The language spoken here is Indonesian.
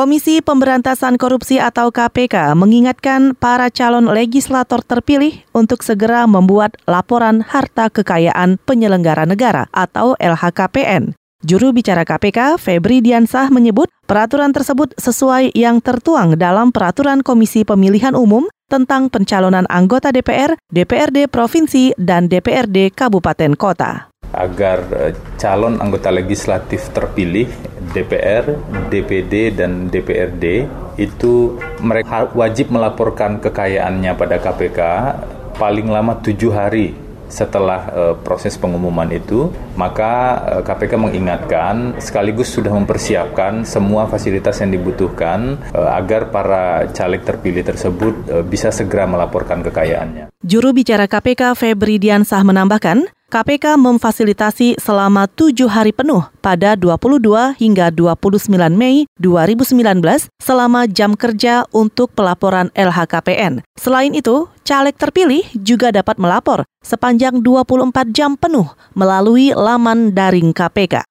Komisi Pemberantasan Korupsi atau KPK mengingatkan para calon legislator terpilih untuk segera membuat laporan harta kekayaan penyelenggara negara atau LHKPN. Juru bicara KPK, Febri Diansah menyebut peraturan tersebut sesuai yang tertuang dalam Peraturan Komisi Pemilihan Umum tentang pencalonan anggota DPR, DPRD Provinsi, dan DPRD Kabupaten Kota agar eh, calon anggota legislatif terpilih DPR, DPD, dan DPRD itu mereka wajib melaporkan kekayaannya pada KPK paling lama tujuh hari setelah uh, proses pengumuman itu, maka uh, KPK mengingatkan sekaligus sudah mempersiapkan semua fasilitas yang dibutuhkan uh, agar para caleg terpilih tersebut bisa segera melaporkan kekayaannya. Juru bicara KPK Febri Diansah menambahkan, KPK memfasilitasi selama tujuh hari penuh pada 22 hingga 29 Mei 2019 selama jam kerja untuk pelaporan LHKPN. Selain itu, caleg terpilih juga dapat melapor sepanjang 24 jam penuh melalui laman daring KPK.